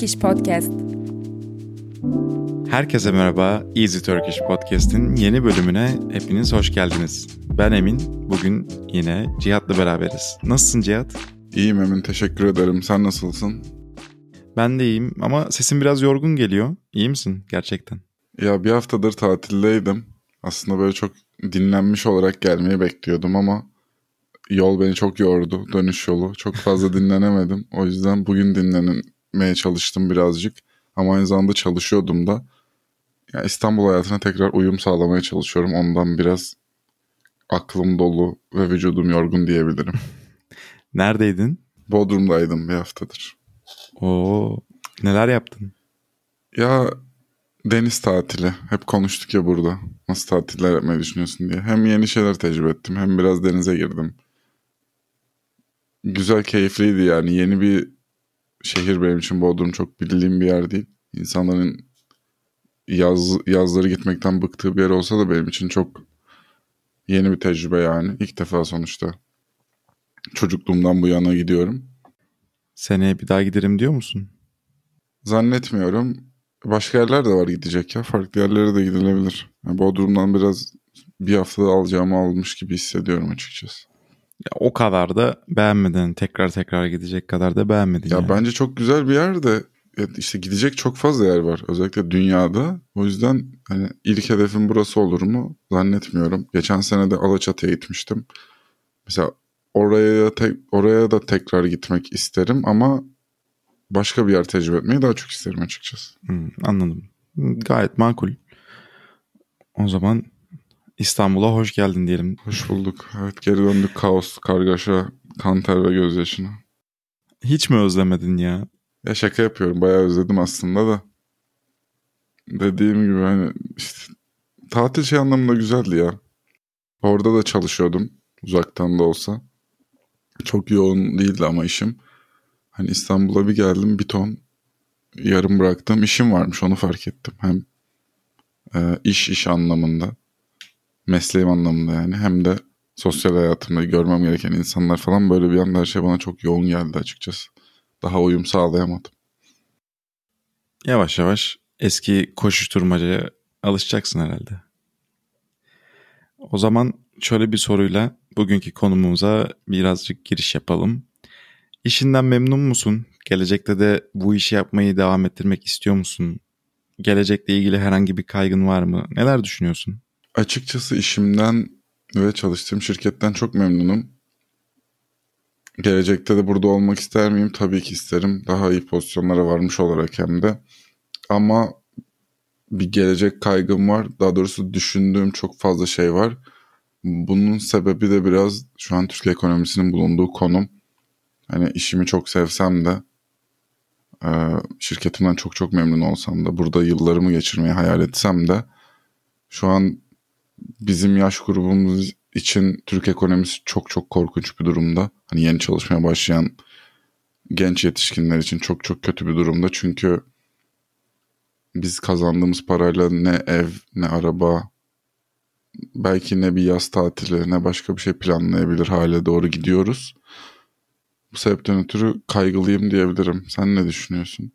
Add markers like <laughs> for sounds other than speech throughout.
Turkish Podcast. Herkese merhaba. Easy Turkish Podcast'in yeni bölümüne hepiniz hoş geldiniz. Ben Emin. Bugün yine Cihat'la beraberiz. Nasılsın Cihat? İyiyim Emin, teşekkür ederim. Sen nasılsın? Ben de iyiyim ama sesin biraz yorgun geliyor. İyi misin gerçekten? Ya bir haftadır tatildeydim. Aslında böyle çok dinlenmiş olarak gelmeyi bekliyordum ama yol beni çok yordu. Dönüş yolu. Çok fazla <laughs> dinlenemedim. O yüzden bugün dinlenmeye çalıştım birazcık. Ama aynı zamanda çalışıyordum da. Ya İstanbul hayatına tekrar uyum sağlamaya çalışıyorum. Ondan biraz aklım dolu ve vücudum yorgun diyebilirim. <laughs> Neredeydin? Bodrum'daydım bir haftadır. Oo, neler yaptın? Ya deniz tatili. Hep konuştuk ya burada. Nasıl tatiller yapmayı düşünüyorsun diye. Hem yeni şeyler tecrübe ettim hem biraz denize girdim. Güzel, keyifliydi yani. Yeni bir şehir benim için Bodrum çok bildiğim bir yer değil. İnsanların yaz, yazları gitmekten bıktığı bir yer olsa da benim için çok yeni bir tecrübe yani. İlk defa sonuçta. Çocukluğumdan bu yana gidiyorum. Seneye bir daha giderim diyor musun? Zannetmiyorum. Başka yerler de var gidecek ya. Farklı yerlere de gidilebilir. Yani Bodrum'dan biraz bir haftada alacağımı almış gibi hissediyorum açıkçası. Ya, o kadar da beğenmedin. Tekrar tekrar gidecek kadar da beğenmedin. Ya yani. bence çok güzel bir yer de işte gidecek çok fazla yer var. Özellikle dünyada. O yüzden hani ilk hedefim burası olur mu? Zannetmiyorum. Geçen sene de Alaçatı'ya gitmiştim. Mesela oraya tek, oraya da tekrar gitmek isterim ama başka bir yer tecrübe etmeyi daha çok isterim açıkçası. Hmm, anladım. Gayet makul. O zaman İstanbul'a hoş geldin diyelim. Hoş bulduk. Evet geri döndük kaos, kargaşa, kanter ve gözyaşına. Hiç mi özlemedin ya? Ya şaka yapıyorum. Bayağı özledim aslında da. Dediğim gibi hani işte, tatil şey anlamında güzeldi ya. Orada da çalışıyordum. Uzaktan da olsa. Çok yoğun değildi ama işim. Hani İstanbul'a bir geldim bir ton yarım bıraktığım işim varmış onu fark ettim. Hem e, iş iş anlamında mesleğim anlamında yani hem de sosyal hayatımda görmem gereken insanlar falan böyle bir anda her şey bana çok yoğun geldi açıkçası. Daha uyum sağlayamadım. Yavaş yavaş eski koşuşturmacaya alışacaksın herhalde. O zaman şöyle bir soruyla bugünkü konumuza birazcık giriş yapalım. İşinden memnun musun? Gelecekte de bu işi yapmayı devam ettirmek istiyor musun? Gelecekle ilgili herhangi bir kaygın var mı? Neler düşünüyorsun? Açıkçası işimden ve çalıştığım şirketten çok memnunum. Gelecekte de burada olmak ister miyim? Tabii ki isterim. Daha iyi pozisyonlara varmış olarak hem de. Ama bir gelecek kaygım var. Daha doğrusu düşündüğüm çok fazla şey var. Bunun sebebi de biraz şu an Türkiye ekonomisinin bulunduğu konum. Hani işimi çok sevsem de e, şirketimden çok çok memnun olsam da burada yıllarımı geçirmeyi hayal etsem de şu an bizim yaş grubumuz için Türk ekonomisi çok çok korkunç bir durumda. Hani yeni çalışmaya başlayan genç yetişkinler için çok çok kötü bir durumda. Çünkü biz kazandığımız parayla ne ev ne araba belki ne bir yaz tatili ne başka bir şey planlayabilir hale doğru gidiyoruz. Bu sebepten ötürü kaygılıyım diyebilirim. Sen ne düşünüyorsun?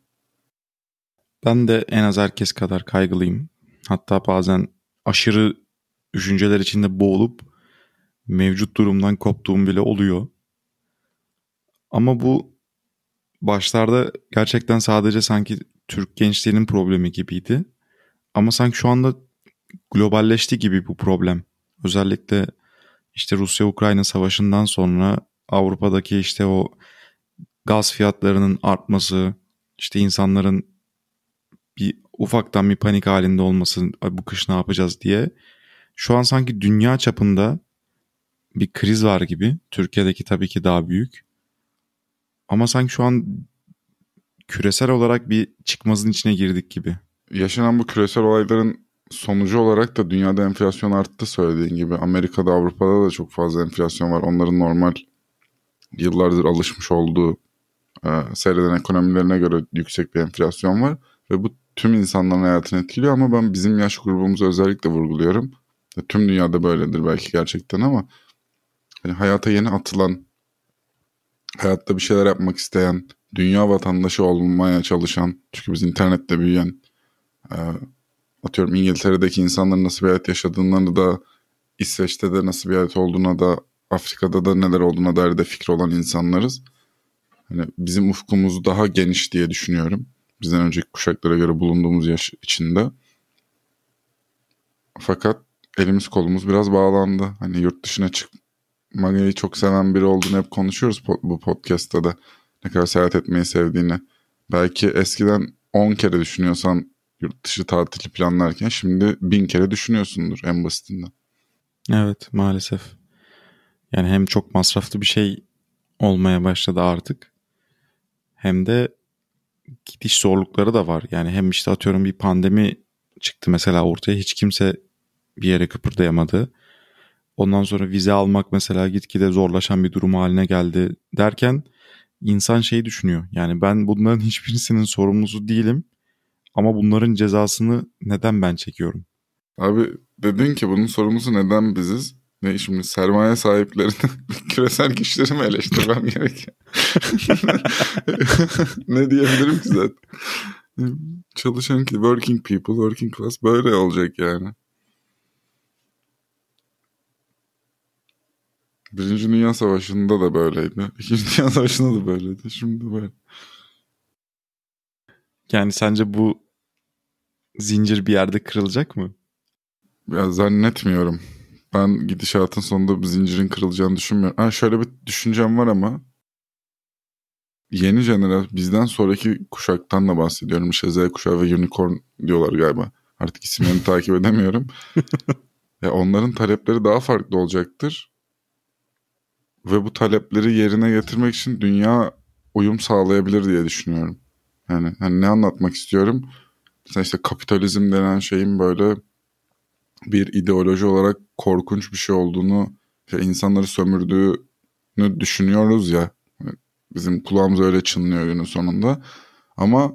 Ben de en az herkes kadar kaygılıyım. Hatta bazen aşırı düşünceler içinde boğulup mevcut durumdan koptuğum bile oluyor. Ama bu başlarda gerçekten sadece sanki Türk gençliğinin problemi gibiydi. Ama sanki şu anda globalleşti gibi bu problem. Özellikle işte Rusya-Ukrayna savaşından sonra Avrupa'daki işte o gaz fiyatlarının artması, işte insanların bir ufaktan bir panik halinde olması, bu kış ne yapacağız diye. Şu an sanki dünya çapında bir kriz var gibi. Türkiye'deki tabii ki daha büyük. Ama sanki şu an küresel olarak bir çıkmazın içine girdik gibi. Yaşanan bu küresel olayların sonucu olarak da dünyada enflasyon arttı söylediğin gibi. Amerika'da, Avrupa'da da çok fazla enflasyon var. Onların normal yıllardır alışmış olduğu e, seyreden ekonomilerine göre yüksek bir enflasyon var. Ve bu tüm insanların hayatını etkiliyor ama ben bizim yaş grubumuzu özellikle vurguluyorum. Tüm dünyada böyledir belki gerçekten ama hani hayata yeni atılan, hayatta bir şeyler yapmak isteyen, dünya vatandaşı olmaya çalışan çünkü biz internette büyüyen atıyorum İngiltere'deki insanların nasıl bir hayat yaşadığını da İsveç'te de nasıl bir hayat olduğuna da Afrika'da da neler olduğuna dair de fikir olan insanlarız. Hani bizim ufkumuz daha geniş diye düşünüyorum. Bizden önceki kuşaklara göre bulunduğumuz yaş içinde. Fakat elimiz kolumuz biraz bağlandı. Hani yurt dışına çıkmayı çok seven biri olduğunu hep konuşuyoruz bu podcast'ta da. Ne kadar seyahat etmeyi sevdiğini. Belki eskiden 10 kere düşünüyorsan yurt dışı tatili planlarken şimdi bin kere düşünüyorsundur en basitinden. Evet maalesef. Yani hem çok masraflı bir şey olmaya başladı artık. Hem de gidiş zorlukları da var. Yani hem işte atıyorum bir pandemi çıktı mesela ortaya hiç kimse bir yere kıpırdayamadı. Ondan sonra vize almak mesela gitgide zorlaşan bir durum haline geldi derken insan şey düşünüyor. Yani ben bunların <laughs> hiçbirisinin sorumlusu değilim ama bunların cezasını neden ben çekiyorum? Abi dedin ki bunun sorumlusu neden biziz? Ne şimdi sermaye sahiplerinin <laughs> küresel güçleri mi eleştirmem gerek? <laughs> ne diyebilirim ki zaten? Çalışan ki working people, working class böyle olacak yani. Birinci Dünya Savaşı'nda da böyleydi. İkinci Dünya <laughs> Savaşı'nda da böyleydi. Şimdi böyle. Yani sence bu zincir bir yerde kırılacak mı? Ya zannetmiyorum. Ben gidişatın sonunda bir zincirin kırılacağını düşünmüyorum. Ha şöyle bir düşüncem var ama yeni jenerasyon bizden sonraki kuşaktan da bahsediyorum. İşte Z kuşağı ve unicorn diyorlar galiba. Artık isimlerini takip edemiyorum. Ya <laughs> onların talepleri daha farklı olacaktır. Ve bu talepleri yerine getirmek için dünya uyum sağlayabilir diye düşünüyorum. Yani hani ne anlatmak istiyorum? Mesela işte kapitalizm denen şeyin böyle bir ideoloji olarak korkunç bir şey olduğunu ve insanları sömürdüğünü düşünüyoruz ya. Bizim kulağımız öyle çınlıyor günün sonunda. Ama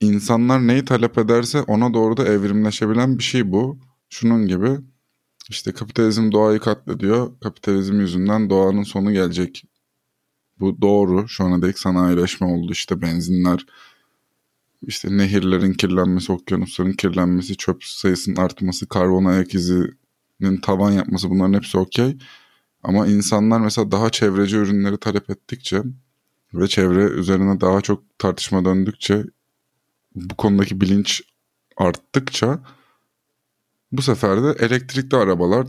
insanlar neyi talep ederse ona doğru da evrimleşebilen bir şey bu. Şunun gibi işte kapitalizm doğayı katlediyor. Kapitalizm yüzünden doğanın sonu gelecek. Bu doğru. Şu ana dek sanayileşme oldu. İşte benzinler, işte nehirlerin kirlenmesi, okyanusların kirlenmesi, çöp sayısının artması, karbon ayak izinin tavan yapması bunların hepsi okey. Ama insanlar mesela daha çevreci ürünleri talep ettikçe ve çevre üzerine daha çok tartışma döndükçe bu konudaki bilinç arttıkça bu sefer de elektrikli arabalar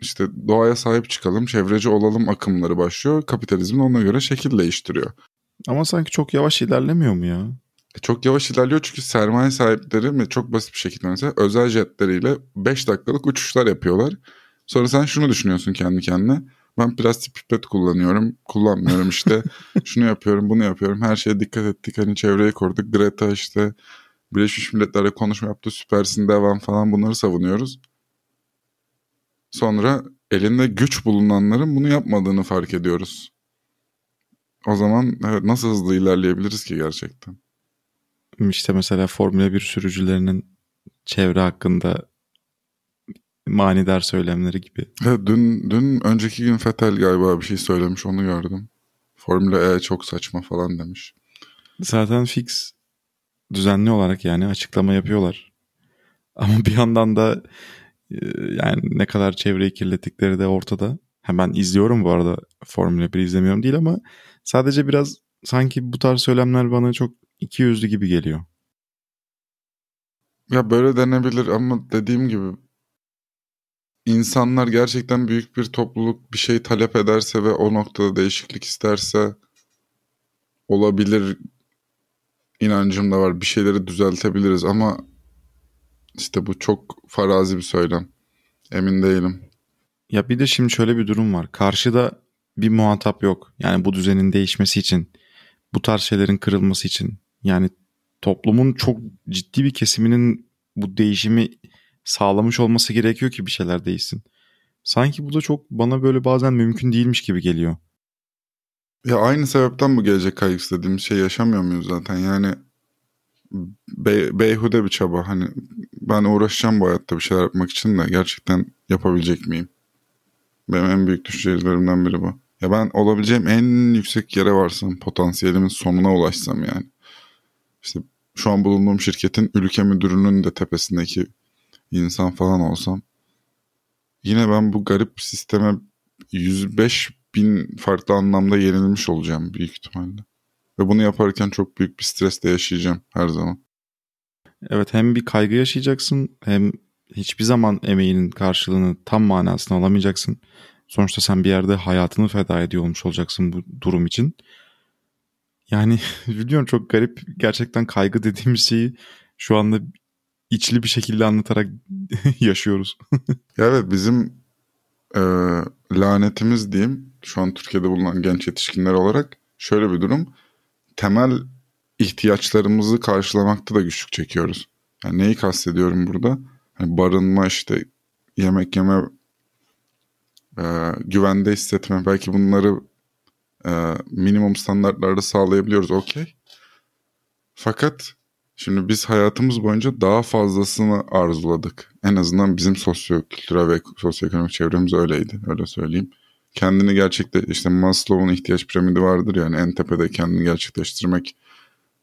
işte doğaya sahip çıkalım, çevreci olalım akımları başlıyor. Kapitalizm ona göre şekil değiştiriyor. Ama sanki çok yavaş ilerlemiyor mu ya? E çok yavaş ilerliyor çünkü sermaye sahipleri çok basit bir şekilde mesela özel jetleriyle 5 dakikalık uçuşlar yapıyorlar. Sonra sen şunu düşünüyorsun kendi kendine. Ben plastik pipet kullanıyorum, kullanmıyorum işte. <laughs> şunu yapıyorum, bunu yapıyorum. Her şeye dikkat ettik. Hani çevreyi koruduk. Greta işte Birleşmiş Milletler'e konuşma yaptı. Süpersin devam falan bunları savunuyoruz. Sonra elinde güç bulunanların bunu yapmadığını fark ediyoruz. O zaman evet, nasıl hızlı ilerleyebiliriz ki gerçekten? İşte mesela Formula 1 sürücülerinin çevre hakkında manidar söylemleri gibi. Evet, dün, dün önceki gün Fetel galiba bir şey söylemiş onu gördüm. Formula E çok saçma falan demiş. Zaten fix düzenli olarak yani açıklama yapıyorlar. Ama bir yandan da e, yani ne kadar çevreyi kirlettikleri de ortada. Hemen izliyorum bu arada Formula 1 izlemiyorum değil ama sadece biraz sanki bu tarz söylemler bana çok iki yüzlü gibi geliyor. Ya böyle denebilir ama dediğim gibi insanlar gerçekten büyük bir topluluk bir şey talep ederse ve o noktada değişiklik isterse olabilir inancım da var. Bir şeyleri düzeltebiliriz ama işte bu çok farazi bir söylem. Emin değilim. Ya bir de şimdi şöyle bir durum var. Karşıda bir muhatap yok. Yani bu düzenin değişmesi için, bu tarz şeylerin kırılması için. Yani toplumun çok ciddi bir kesiminin bu değişimi sağlamış olması gerekiyor ki bir şeyler değişsin. Sanki bu da çok bana böyle bazen mümkün değilmiş gibi geliyor. Ya aynı sebepten bu gelecek kaygısı dediğimiz şey yaşamıyor muyuz zaten? Yani be, beyhude bir çaba. Hani ben uğraşacağım bu hayatta bir şeyler yapmak için de gerçekten yapabilecek miyim? Benim en büyük düşüncelerimden biri bu. Ya ben olabileceğim en yüksek yere varsam, potansiyelimin sonuna ulaşsam yani. İşte şu an bulunduğum şirketin ülke müdürünün de tepesindeki insan falan olsam. Yine ben bu garip sisteme 105 bin farklı anlamda yenilmiş olacağım büyük ihtimalle. Ve bunu yaparken çok büyük bir stresle yaşayacağım her zaman. Evet hem bir kaygı yaşayacaksın hem hiçbir zaman emeğinin karşılığını tam manasını alamayacaksın. Sonuçta sen bir yerde hayatını feda ediyor olmuş olacaksın bu durum için. Yani <laughs> biliyorum çok garip gerçekten kaygı dediğimiz şeyi şu anda içli bir şekilde anlatarak <laughs> yaşıyoruz. evet bizim e, lanetimiz diyeyim şu an Türkiye'de bulunan genç yetişkinler olarak şöyle bir durum. Temel ihtiyaçlarımızı karşılamakta da güçlük çekiyoruz. Yani neyi kastediyorum burada? Hani barınma işte yemek yeme e, güvende hissetme belki bunları e, minimum standartlarda sağlayabiliyoruz okey. Fakat şimdi biz hayatımız boyunca daha fazlasını arzuladık. En azından bizim sosyo-kültürel ve sosyoekonomik çevremiz öyleydi öyle söyleyeyim. Kendini gerçekte işte Maslow'un ihtiyaç piramidi vardır yani en tepede kendini gerçekleştirmek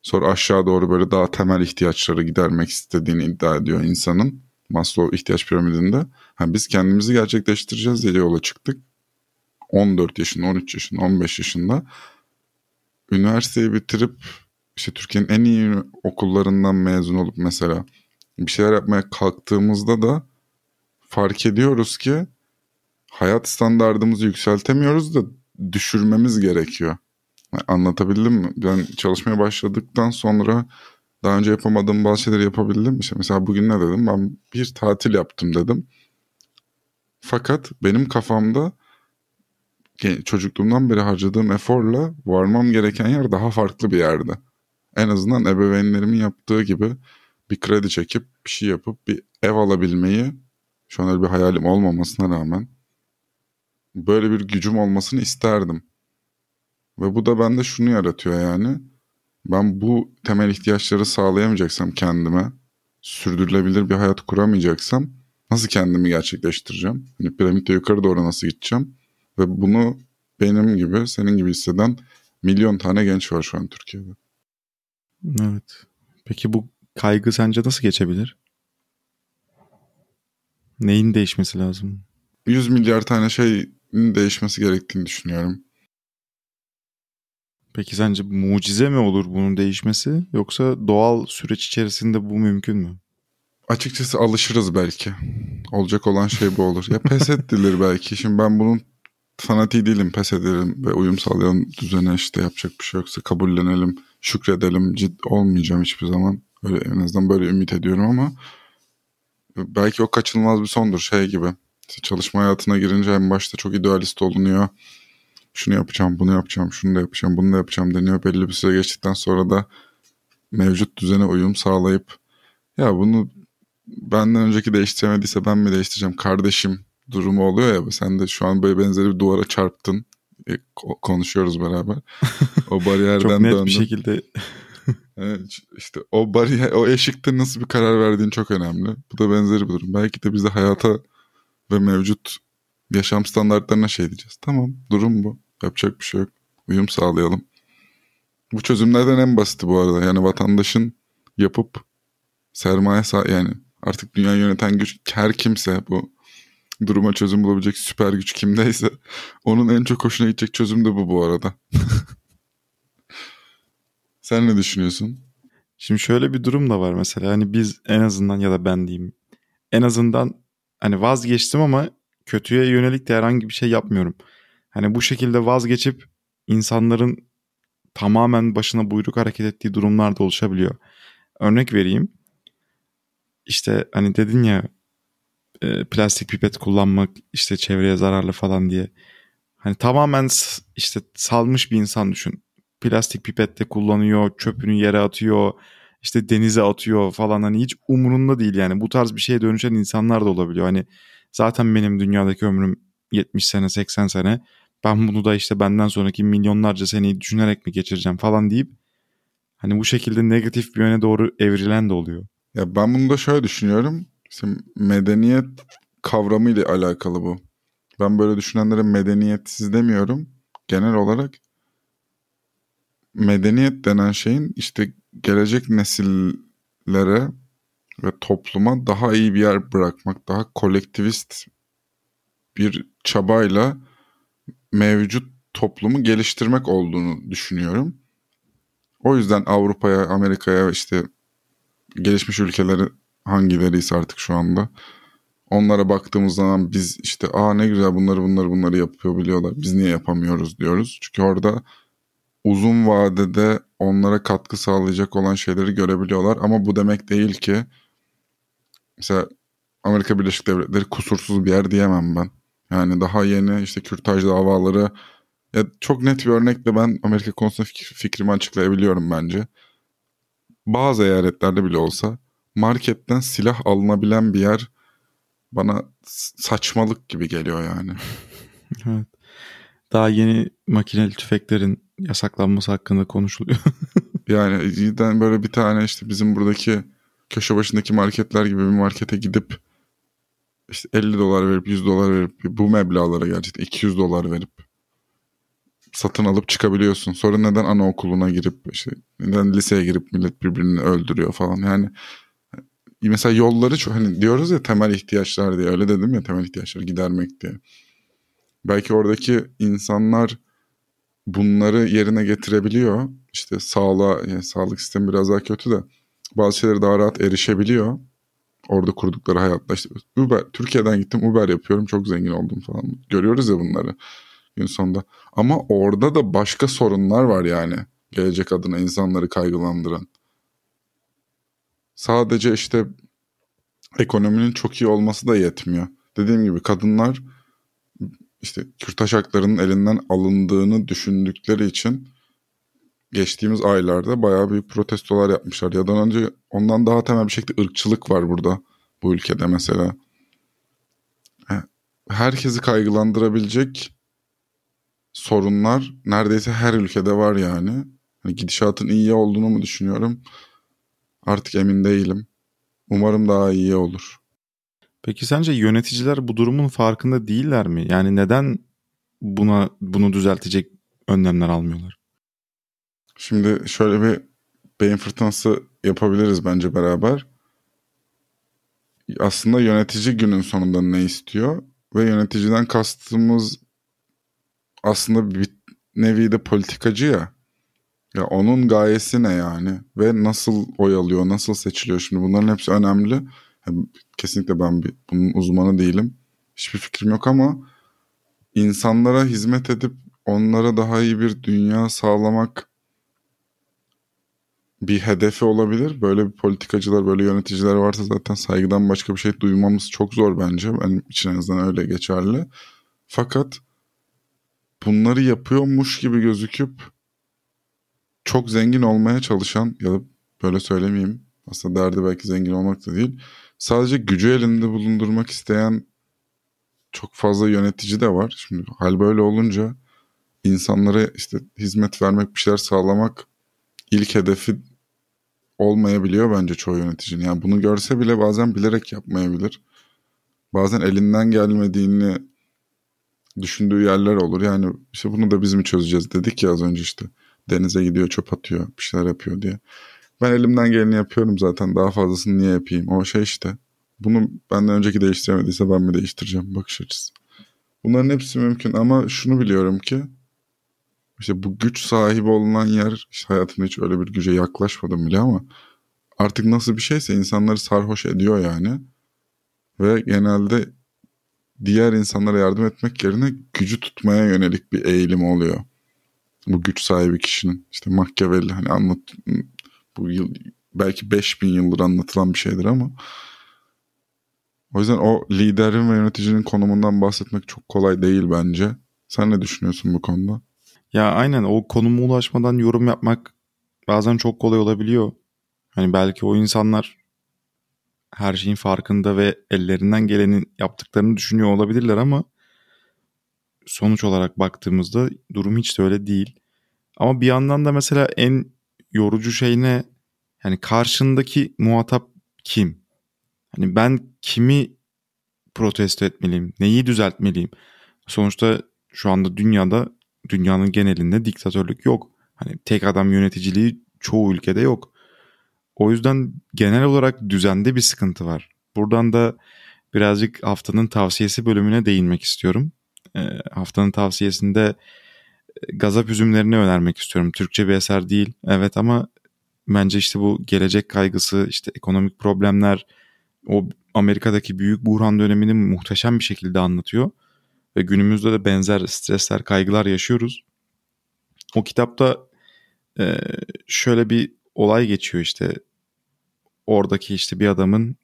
sonra aşağı doğru böyle daha temel ihtiyaçları gidermek istediğini iddia ediyor insanın. Maslow ihtiyaç piramidinde. Yani biz kendimizi gerçekleştireceğiz diye yola çıktık. 14 yaşında, 13 yaşında, 15 yaşında. Üniversiteyi bitirip işte Türkiye'nin en iyi okullarından mezun olup mesela bir şeyler yapmaya kalktığımızda da fark ediyoruz ki hayat standartımızı yükseltemiyoruz da düşürmemiz gerekiyor. Anlatabildim mi? Ben çalışmaya başladıktan sonra daha önce yapamadığım bazı şeyleri yapabildim. İşte mesela bugün ne dedim? Ben bir tatil yaptım dedim. Fakat benim kafamda çocukluğumdan beri harcadığım eforla varmam gereken yer daha farklı bir yerde. En azından ebeveynlerimin yaptığı gibi bir kredi çekip bir şey yapıp bir ev alabilmeyi şu an öyle bir hayalim olmamasına rağmen böyle bir gücüm olmasını isterdim. Ve bu da bende şunu yaratıyor yani. Ben bu temel ihtiyaçları sağlayamayacaksam kendime, sürdürülebilir bir hayat kuramayacaksam nasıl kendimi gerçekleştireceğim? Hani piramitte yukarı doğru nasıl gideceğim? Ve bunu benim gibi, senin gibi hisseden milyon tane genç var şu an Türkiye'de. Evet. Peki bu kaygı sence nasıl geçebilir? Neyin değişmesi lazım? 100 milyar tane şeyin değişmesi gerektiğini düşünüyorum. Peki sence mucize mi olur bunun değişmesi yoksa doğal süreç içerisinde bu mümkün mü? Açıkçası alışırız belki. Olacak olan şey bu olur. Ya pes edilir belki. Şimdi ben bunun fanatiği değilim. Pes edelim ve uyum sağlayalım düzene işte yapacak bir şey yoksa kabullenelim, şükredelim. Cid olmayacağım hiçbir zaman. Öyle en azından böyle ümit ediyorum ama belki o kaçınılmaz bir sondur şey gibi. İşte çalışma hayatına girince en başta çok idealist olunuyor şunu yapacağım, bunu yapacağım, şunu da yapacağım, bunu da yapacağım deniyor. Belli bir süre geçtikten sonra da mevcut düzene uyum sağlayıp ya bunu benden önceki değiştiremediyse ben mi değiştireceğim kardeşim durumu oluyor ya. Sen de şu an böyle benzeri bir duvara çarptın. E, konuşuyoruz beraber. O bariyerden <laughs> Çok net bir şekilde. <laughs> evet, işte o bariyer, o eşikte nasıl bir karar verdiğin çok önemli. Bu da benzeri bir durum. Belki de biz de hayata ve mevcut yaşam standartlarına şey diyeceğiz. Tamam durum bu. Yapacak bir şey yok. Uyum sağlayalım. Bu çözümlerden en basiti bu arada. Yani vatandaşın yapıp sermaye sağ yani artık dünya yöneten güç her kimse bu duruma çözüm bulabilecek süper güç kimdeyse onun en çok hoşuna gidecek çözüm de bu bu arada. <laughs> Sen ne düşünüyorsun? Şimdi şöyle bir durum da var mesela hani biz en azından ya da ben diyeyim en azından hani vazgeçtim ama kötüye yönelik de herhangi bir şey yapmıyorum. Hani bu şekilde vazgeçip insanların tamamen başına buyruk hareket ettiği durumlar da oluşabiliyor. Örnek vereyim. İşte hani dedin ya e, plastik pipet kullanmak işte çevreye zararlı falan diye. Hani tamamen işte salmış bir insan düşün. Plastik pipette kullanıyor, çöpünü yere atıyor, işte denize atıyor falan hani hiç umurunda değil yani. Bu tarz bir şeye dönüşen insanlar da olabiliyor. Hani zaten benim dünyadaki ömrüm 70 sene 80 sene ben bunu da işte benden sonraki milyonlarca seneyi düşünerek mi geçireceğim falan deyip hani bu şekilde negatif bir yöne doğru evrilen de oluyor. Ya ben bunu da şöyle düşünüyorum. İşte medeniyet kavramı ile alakalı bu. Ben böyle düşünenlere medeniyetsiz demiyorum. genel olarak medeniyet denen şeyin işte gelecek nesillere ve topluma daha iyi bir yer bırakmak, daha kolektivist bir çabayla mevcut toplumu geliştirmek olduğunu düşünüyorum. O yüzden Avrupa'ya, Amerika'ya işte gelişmiş ülkeleri hangileriyse artık şu anda onlara baktığımız zaman biz işte aa ne güzel bunları bunları bunları yapıyor biliyorlar. Biz niye yapamıyoruz diyoruz. Çünkü orada uzun vadede onlara katkı sağlayacak olan şeyleri görebiliyorlar. Ama bu demek değil ki mesela Amerika Birleşik Devletleri kusursuz bir yer diyemem ben. Yani daha yeni işte kürtaj davaları ya çok net bir örnekle ben Amerika konusunda fikrimi açıklayabiliyorum bence. Bazı eyaletlerde bile olsa marketten silah alınabilen bir yer bana saçmalık gibi geliyor yani. <laughs> evet. Daha yeni makineli tüfeklerin yasaklanması hakkında konuşuluyor. <laughs> yani cidden böyle bir tane işte bizim buradaki köşe başındaki marketler gibi bir markete gidip işte 50 dolar verip 100 dolar verip bu meblağlara gerçekten 200 dolar verip satın alıp çıkabiliyorsun. Sonra neden anaokuluna girip işte neden liseye girip millet birbirini öldürüyor falan. Yani mesela yolları çok hani diyoruz ya temel ihtiyaçlar diye öyle dedim ya temel ihtiyaçları gidermek diye. Belki oradaki insanlar bunları yerine getirebiliyor. İşte sağlığa, yani sağlık sistemi biraz daha kötü de bazı şeylere daha rahat erişebiliyor. Orada kurdukları hayatta işte Uber, Türkiye'den gittim Uber yapıyorum çok zengin oldum falan. Görüyoruz ya bunları gün sonunda. Ama orada da başka sorunlar var yani. Gelecek adına insanları kaygılandıran. Sadece işte ekonominin çok iyi olması da yetmiyor. Dediğim gibi kadınlar işte kürtaj haklarının elinden alındığını düşündükleri için geçtiğimiz aylarda bayağı büyük protestolar yapmışlar. Ya da önce ondan daha temel bir şekilde ırkçılık var burada bu ülkede mesela. Herkesi kaygılandırabilecek sorunlar neredeyse her ülkede var yani. Hani gidişatın iyi olduğunu mu düşünüyorum? Artık emin değilim. Umarım daha iyi olur. Peki sence yöneticiler bu durumun farkında değiller mi? Yani neden buna bunu düzeltecek önlemler almıyorlar? Şimdi şöyle bir beyin fırtınası yapabiliriz bence beraber. Aslında yönetici günün sonunda ne istiyor ve yöneticiden kastımız aslında bir nevi de politikacı ya. Ya onun gayesi ne yani ve nasıl oy alıyor, nasıl seçiliyor şimdi bunların hepsi önemli. Kesinlikle ben bir, bunun uzmanı değilim. Hiçbir fikrim yok ama insanlara hizmet edip onlara daha iyi bir dünya sağlamak bir hedefi olabilir. Böyle bir politikacılar, böyle yöneticiler varsa zaten saygıdan başka bir şey duymamız çok zor bence. Benim için en azından öyle geçerli. Fakat bunları yapıyormuş gibi gözüküp çok zengin olmaya çalışan ya da böyle söylemeyeyim aslında derdi belki zengin olmak da değil. Sadece gücü elinde bulundurmak isteyen çok fazla yönetici de var. Şimdi hal böyle olunca insanlara işte hizmet vermek, bir şeyler sağlamak ilk hedefi olmayabiliyor bence çoğu yöneticinin. Yani bunu görse bile bazen bilerek yapmayabilir. Bazen elinden gelmediğini düşündüğü yerler olur. Yani işte bunu da biz mi çözeceğiz dedik ya az önce işte. Denize gidiyor çöp atıyor bir şeyler yapıyor diye. Ben elimden geleni yapıyorum zaten daha fazlasını niye yapayım? O şey işte. Bunu benden önceki değiştiremediyse ben mi değiştireceğim bakış açısı. Bunların hepsi mümkün ama şunu biliyorum ki işte bu güç sahibi olunan yer işte hayatımda hiç öyle bir güce yaklaşmadım bile ama artık nasıl bir şeyse insanları sarhoş ediyor yani. Ve genelde diğer insanlara yardım etmek yerine gücü tutmaya yönelik bir eğilim oluyor. Bu güç sahibi kişinin işte Machiavelli hani anlat bu yıl belki 5000 yıldır anlatılan bir şeydir ama o yüzden o liderin ve yöneticinin konumundan bahsetmek çok kolay değil bence. Sen ne düşünüyorsun bu konuda? Ya aynen o konuma ulaşmadan yorum yapmak bazen çok kolay olabiliyor. Hani belki o insanlar her şeyin farkında ve ellerinden gelenin yaptıklarını düşünüyor olabilirler ama sonuç olarak baktığımızda durum hiç de öyle değil. Ama bir yandan da mesela en yorucu şey ne? Yani karşındaki muhatap kim? Hani ben kimi protesto etmeliyim? Neyi düzeltmeliyim? Sonuçta şu anda dünyada dünyanın genelinde diktatörlük yok. Hani tek adam yöneticiliği çoğu ülkede yok. O yüzden genel olarak düzende bir sıkıntı var. Buradan da birazcık haftanın tavsiyesi bölümüne değinmek istiyorum. E, haftanın tavsiyesinde gazap üzümlerini önermek istiyorum. Türkçe bir eser değil evet ama bence işte bu gelecek kaygısı, işte ekonomik problemler, o Amerika'daki büyük buhran dönemini muhteşem bir şekilde anlatıyor. Ve günümüzde de benzer stresler, kaygılar yaşıyoruz. O kitapta e, şöyle bir olay geçiyor işte. Oradaki işte bir adamın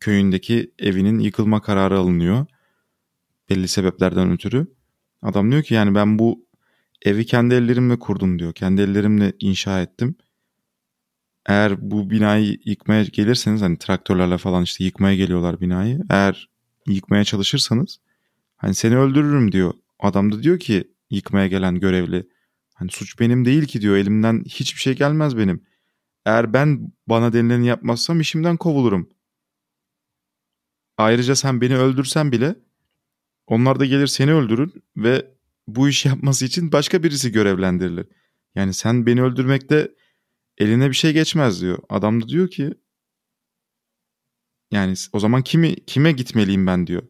köyündeki evinin yıkılma kararı alınıyor. Belli sebeplerden ötürü. Adam diyor ki yani ben bu evi kendi ellerimle kurdum diyor. Kendi ellerimle inşa ettim. Eğer bu binayı yıkmaya gelirseniz hani traktörlerle falan işte yıkmaya geliyorlar binayı. Eğer yıkmaya çalışırsanız hani seni öldürürüm diyor. Adam da diyor ki yıkmaya gelen görevli. Hani suç benim değil ki diyor. Elimden hiçbir şey gelmez benim. Eğer ben bana denileni yapmazsam işimden kovulurum. Ayrıca sen beni öldürsen bile onlar da gelir seni öldürür ve bu işi yapması için başka birisi görevlendirilir. Yani sen beni öldürmekte eline bir şey geçmez diyor. Adam da diyor ki yani o zaman kimi kime gitmeliyim ben diyor.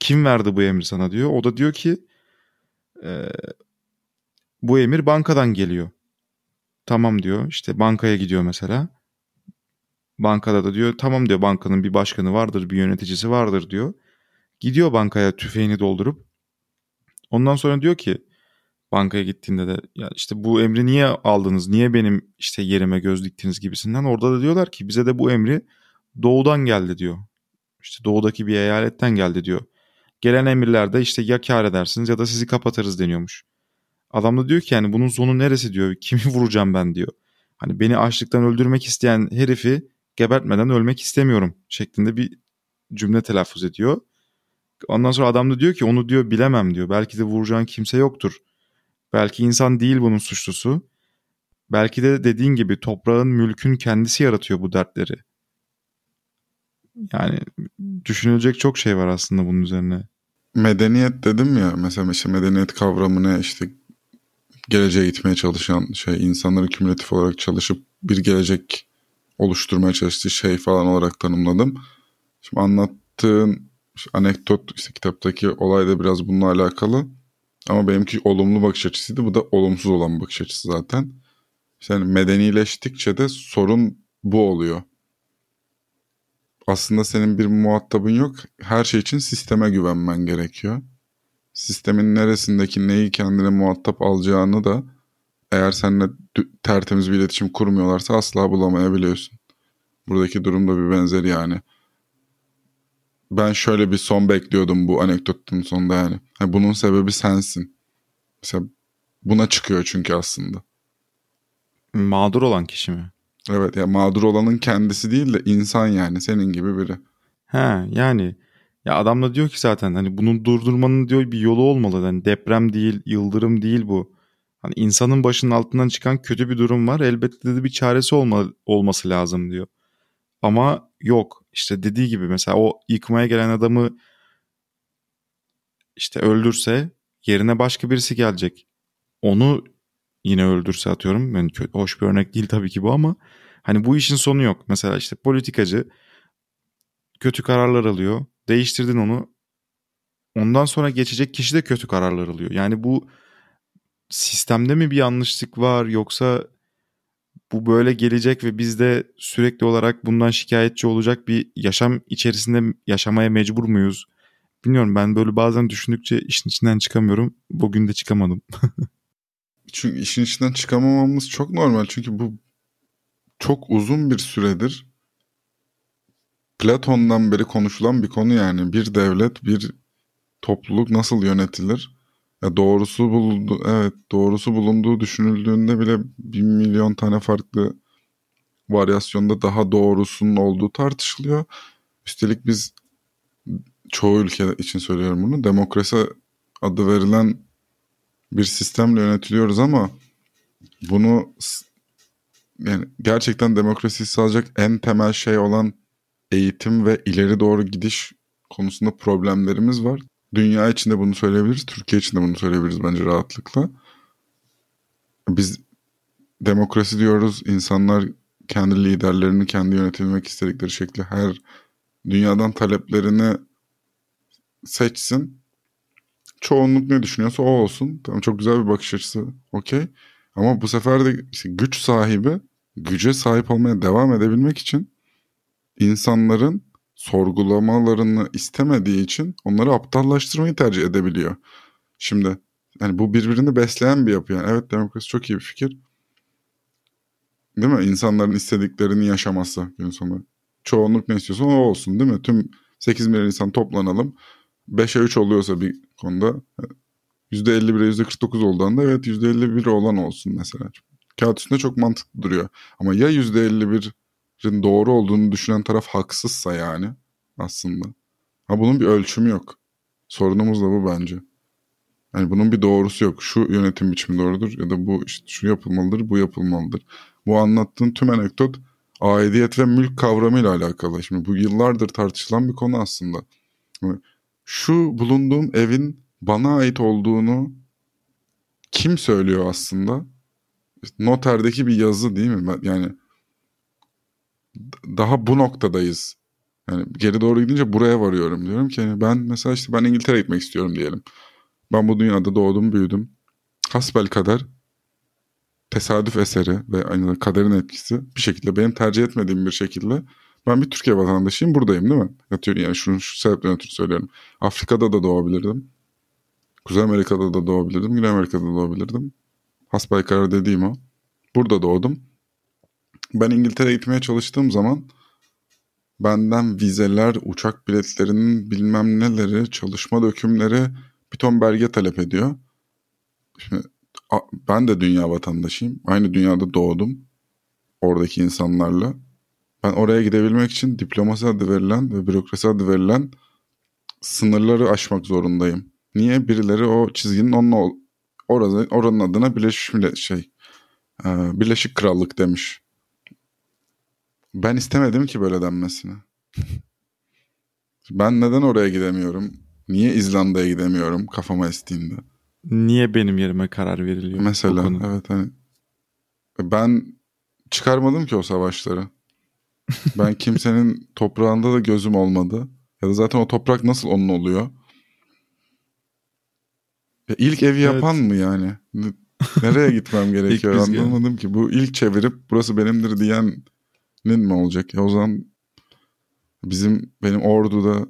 Kim verdi bu emri sana diyor. O da diyor ki e, bu emir bankadan geliyor. Tamam diyor işte bankaya gidiyor mesela. Bankada da diyor tamam diyor bankanın bir başkanı vardır bir yöneticisi vardır diyor. Gidiyor bankaya tüfeğini doldurup ondan sonra diyor ki bankaya gittiğinde de ya işte bu emri niye aldınız? Niye benim işte yerime göz diktiniz gibisinden. Orada da diyorlar ki bize de bu emri doğudan geldi diyor. İşte doğudaki bir eyaletten geldi diyor. Gelen emirlerde işte ya kar edersiniz ya da sizi kapatırız deniyormuş. Adam da diyor ki yani bunun sonu neresi diyor. <laughs> Kimi vuracağım ben diyor. Hani beni açlıktan öldürmek isteyen herifi gebertmeden ölmek istemiyorum şeklinde bir cümle telaffuz ediyor. Ondan sonra adam da diyor ki onu diyor bilemem diyor. Belki de vuracağın kimse yoktur. Belki insan değil bunun suçlusu. Belki de dediğin gibi toprağın, mülkün kendisi yaratıyor bu dertleri. Yani düşünülecek çok şey var aslında bunun üzerine. Medeniyet dedim ya mesela işte medeniyet kavramı ne işte geleceğe gitmeye çalışan şey insanları kümülatif olarak çalışıp bir gelecek oluşturmaya çalıştığı şey falan olarak tanımladım. Şimdi anlattığın anekdot işte kitaptaki olay da biraz bununla alakalı. Ama benimki olumlu bakış açısıydı. Bu da olumsuz olan bakış açısı zaten. Yani medenileştikçe de sorun bu oluyor. Aslında senin bir muhatabın yok. Her şey için sisteme güvenmen gerekiyor. Sistemin neresindeki neyi kendine muhatap alacağını da eğer seninle tertemiz bir iletişim kurmuyorlarsa asla bulamayabiliyorsun. Buradaki durum da bir benzer yani. Ben şöyle bir son bekliyordum bu anekdotun sonunda yani. bunun sebebi sensin. Mesela buna çıkıyor çünkü aslında. Mağdur olan kişi mi? Evet ya mağdur olanın kendisi değil de insan yani senin gibi biri. He yani ya adam da diyor ki zaten hani bunu durdurmanın diyor bir yolu olmalı. Yani deprem değil, yıldırım değil bu. Hani insanın başının altından çıkan kötü bir durum var. Elbette de bir çaresi olma, olması lazım diyor. Ama yok. İşte dediği gibi mesela o yıkmaya gelen adamı işte öldürse yerine başka birisi gelecek. Onu yine öldürse atıyorum. Yani hoş bir örnek değil tabii ki bu ama hani bu işin sonu yok. Mesela işte politikacı kötü kararlar alıyor. Değiştirdin onu. Ondan sonra geçecek kişi de kötü kararlar alıyor. Yani bu sistemde mi bir yanlışlık var yoksa bu böyle gelecek ve biz de sürekli olarak bundan şikayetçi olacak bir yaşam içerisinde yaşamaya mecbur muyuz? Bilmiyorum ben böyle bazen düşündükçe işin içinden çıkamıyorum. Bugün de çıkamadım. <laughs> Çünkü işin içinden çıkamamamız çok normal. Çünkü bu çok uzun bir süredir Platon'dan beri konuşulan bir konu yani. Bir devlet, bir topluluk nasıl yönetilir? Ya doğrusu bulundu, evet doğrusu bulunduğu düşünüldüğünde bile bir milyon tane farklı varyasyonda daha doğrusunun olduğu tartışılıyor. Üstelik biz çoğu ülke için söylüyorum bunu. Demokrasi adı verilen bir sistemle yönetiliyoruz ama bunu yani gerçekten demokrasiyi sağlayacak en temel şey olan eğitim ve ileri doğru gidiş konusunda problemlerimiz var. Dünya içinde bunu söyleyebiliriz. Türkiye içinde bunu söyleyebiliriz bence rahatlıkla. Biz demokrasi diyoruz. İnsanlar kendi liderlerini kendi yönetilmek istedikleri şekli her dünyadan taleplerini seçsin. Çoğunluk ne düşünüyorsa o olsun. Tamam çok güzel bir bakış açısı. Okey. Ama bu sefer de işte güç sahibi güce sahip olmaya devam edebilmek için insanların sorgulamalarını istemediği için onları aptallaştırmayı tercih edebiliyor. Şimdi yani bu birbirini besleyen bir yapı yani. Evet demokrasi çok iyi bir fikir. Değil mi? İnsanların istediklerini yaşaması gün sonu. Çoğunluk ne istiyorsa o olsun değil mi? Tüm 8 milyon insan toplanalım. 5'e 3 oluyorsa bir konuda %51'e %49 olduğunda evet %51 olan olsun mesela. Kağıt üstünde çok mantıklı duruyor. Ama ya %51'in doğru olduğunu düşünen taraf haksızsa yani aslında. Ha bunun bir ölçümü yok. Sorunumuz da bu bence. Yani bunun bir doğrusu yok. Şu yönetim biçimi doğrudur ya da bu işte şu yapılmalıdır, bu yapılmalıdır. Bu anlattığın tüm anekdot aidiyet ve mülk kavramıyla alakalı. Şimdi bu yıllardır tartışılan bir konu aslında. Şu bulunduğum evin bana ait olduğunu kim söylüyor aslında? Noterdeki bir yazı değil mi? Yani daha bu noktadayız. Yani geri doğru gidince buraya varıyorum diyorum ki yani ben mesela işte ben İngiltere'ye gitmek istiyorum diyelim. Ben bu dünyada doğdum büyüdüm. Hasbel kadar tesadüf eseri ve aynı kaderin etkisi bir şekilde benim tercih etmediğim bir şekilde ben bir Türkiye vatandaşıyım buradayım değil mi? Atıyorum yani şunu şu sebepten ötürü söylüyorum. Afrika'da da doğabilirdim. Kuzey Amerika'da da doğabilirdim. Güney Amerika'da da doğabilirdim. Hasbel karar dediğim o. Burada doğdum. Ben İngiltere'ye gitmeye çalıştığım zaman benden vizeler, uçak biletlerinin bilmem neleri, çalışma dökümleri bir ton belge talep ediyor. Şimdi ben de dünya vatandaşıyım. Aynı dünyada doğdum. Oradaki insanlarla. Ben oraya gidebilmek için diplomasi adı verilen ve bürokrasi adı verilen sınırları aşmak zorundayım. Niye? Birileri o çizginin orada, oranın adına Birleşmiş şey Birleşik Krallık demiş. Ben istemedim ki böyle denmesini. ben neden oraya gidemiyorum? Niye İzlanda'ya gidemiyorum kafama estiğinde? Niye benim yerime karar veriliyor? Mesela evet hani ben çıkarmadım ki o savaşları. Ben <laughs> kimsenin toprağında da gözüm olmadı. Ya da zaten o toprak nasıl onun oluyor? Ya ilk evi yapan evet. mı yani? Nereye gitmem <laughs> gerekiyor anlamadım ki. Bu ilk çevirip burası benimdir diyenin mi olacak? Ya o zaman bizim benim Ordu'da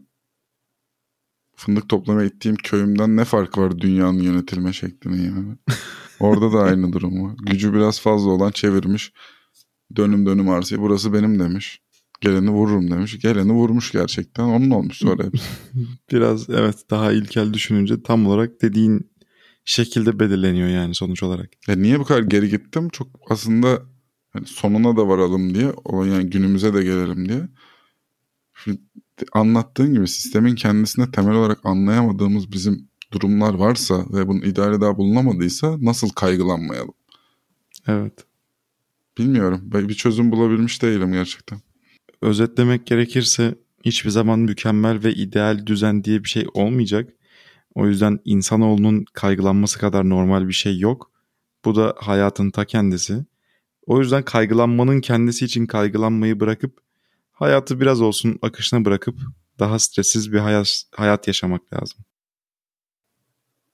fındık toplamaya gittiğim köyümden ne fark var dünyanın yönetilme şeklinin yani. <laughs> Orada da aynı durum var. Gücü biraz fazla olan çevirmiş. Dönüm dönüm arsayı burası benim demiş. Geleni vururum demiş. Geleni vurmuş gerçekten. Onun olmuş sonra hepsi. <laughs> biraz evet daha ilkel düşününce tam olarak dediğin şekilde belirleniyor yani sonuç olarak. Ya niye bu kadar geri gittim? Çok aslında hani sonuna da varalım diye. Yani günümüze de gelelim diye. Şimdi anlattığın gibi sistemin kendisine temel olarak anlayamadığımız bizim durumlar varsa ve bunun idare daha bulunamadıysa nasıl kaygılanmayalım? Evet. Bilmiyorum. Ben bir çözüm bulabilmiş değilim gerçekten. Özetlemek gerekirse hiçbir zaman mükemmel ve ideal düzen diye bir şey olmayacak. O yüzden insanoğlunun kaygılanması kadar normal bir şey yok. Bu da hayatın ta kendisi. O yüzden kaygılanmanın kendisi için kaygılanmayı bırakıp hayatı biraz olsun akışına bırakıp daha stressiz bir hayat, hayat yaşamak lazım.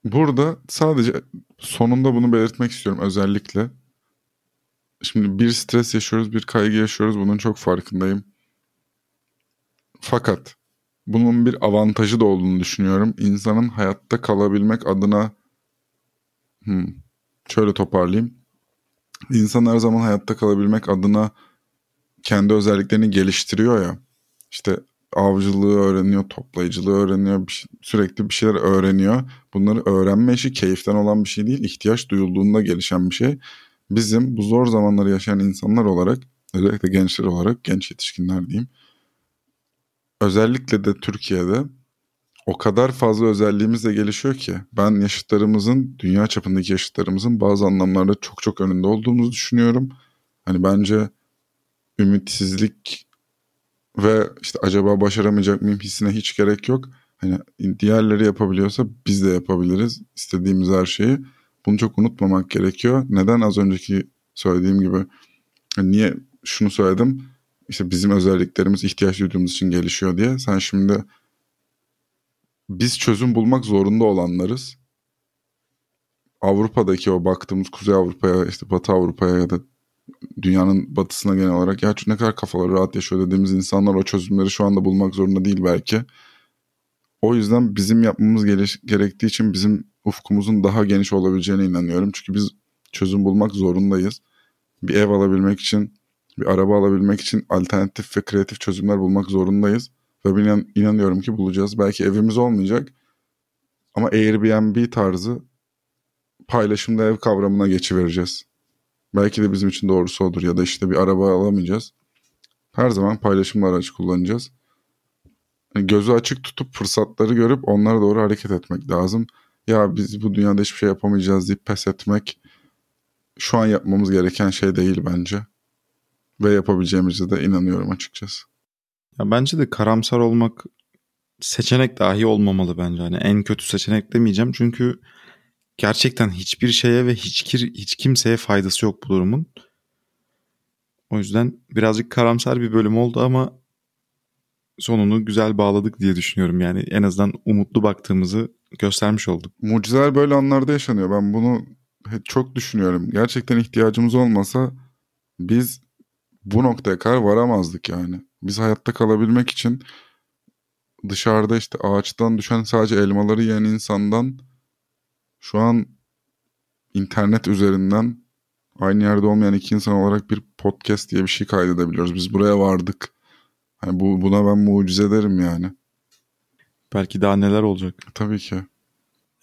Burada sadece sonunda bunu belirtmek istiyorum özellikle. Şimdi bir stres yaşıyoruz, bir kaygı yaşıyoruz. Bunun çok farkındayım. Fakat bunun bir avantajı da olduğunu düşünüyorum. İnsanın hayatta kalabilmek adına hmm, şöyle toparlayayım. İnsan her zaman hayatta kalabilmek adına kendi özelliklerini geliştiriyor ya. İşte avcılığı öğreniyor, toplayıcılığı öğreniyor, bir şey, sürekli bir şeyler öğreniyor. Bunları öğrenme işi keyiften olan bir şey değil, ihtiyaç duyulduğunda gelişen bir şey. Bizim bu zor zamanları yaşayan insanlar olarak, özellikle gençler olarak, genç yetişkinler diyeyim. Özellikle de Türkiye'de o kadar fazla özelliğimiz de gelişiyor ki ben yaşıtlarımızın, dünya çapındaki yaşıtlarımızın bazı anlamlarda çok çok önünde olduğumuzu düşünüyorum. Hani bence ümitsizlik ve işte acaba başaramayacak mıyım hissine hiç gerek yok. Hani diğerleri yapabiliyorsa biz de yapabiliriz istediğimiz her şeyi. Bunu çok unutmamak gerekiyor. Neden az önceki söylediğim gibi niye şunu söyledim? İşte bizim özelliklerimiz ihtiyaç duyduğumuz için gelişiyor diye. Sen şimdi biz çözüm bulmak zorunda olanlarız. Avrupa'daki o baktığımız Kuzey Avrupa'ya işte Batı Avrupa'ya ya da dünyanın batısına genel olarak ya ne kadar kafaları rahat yaşıyor dediğimiz insanlar o çözümleri şu anda bulmak zorunda değil belki. O yüzden bizim yapmamız gerektiği için bizim ufkumuzun daha geniş olabileceğine inanıyorum. Çünkü biz çözüm bulmak zorundayız. Bir ev alabilmek için, bir araba alabilmek için alternatif ve kreatif çözümler bulmak zorundayız. Ve ben inanıyorum ki bulacağız. Belki evimiz olmayacak ama Airbnb tarzı paylaşımda ev kavramına geçivereceğiz. Belki de bizim için doğrusu odur ya da işte bir araba alamayacağız. Her zaman paylaşımlı araç kullanacağız. Yani gözü açık tutup fırsatları görüp onlara doğru hareket etmek lazım. Ya biz bu dünyada hiçbir şey yapamayacağız deyip pes etmek şu an yapmamız gereken şey değil bence. Ve yapabileceğimize de inanıyorum açıkçası. Ya bence de karamsar olmak seçenek dahi olmamalı bence. Hani en kötü seçenek demeyeceğim çünkü gerçekten hiçbir şeye ve hiç, hiç kimseye faydası yok bu durumun. O yüzden birazcık karamsar bir bölüm oldu ama sonunu güzel bağladık diye düşünüyorum. Yani en azından umutlu baktığımızı göstermiş olduk. Mucizeler böyle anlarda yaşanıyor. Ben bunu çok düşünüyorum. Gerçekten ihtiyacımız olmasa biz bu noktaya kadar varamazdık yani. Biz hayatta kalabilmek için dışarıda işte ağaçtan düşen sadece elmaları yiyen insandan şu an internet üzerinden aynı yerde olmayan iki insan olarak bir podcast diye bir şey kaydedebiliyoruz. Biz buraya vardık. Hani bu, buna ben mucize derim yani. Belki daha neler olacak. Tabii ki.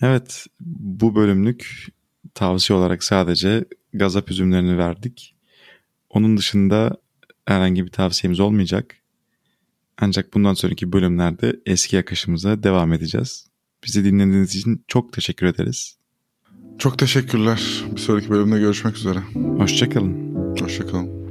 Evet bu bölümlük tavsiye olarak sadece gazap üzümlerini verdik. Onun dışında herhangi bir tavsiyemiz olmayacak. Ancak bundan sonraki bölümlerde eski yakışımıza devam edeceğiz. Bizi dinlediğiniz için çok teşekkür ederiz. Çok teşekkürler. Bir sonraki bölümde görüşmek üzere. Hoşçakalın. Hoşçakalın.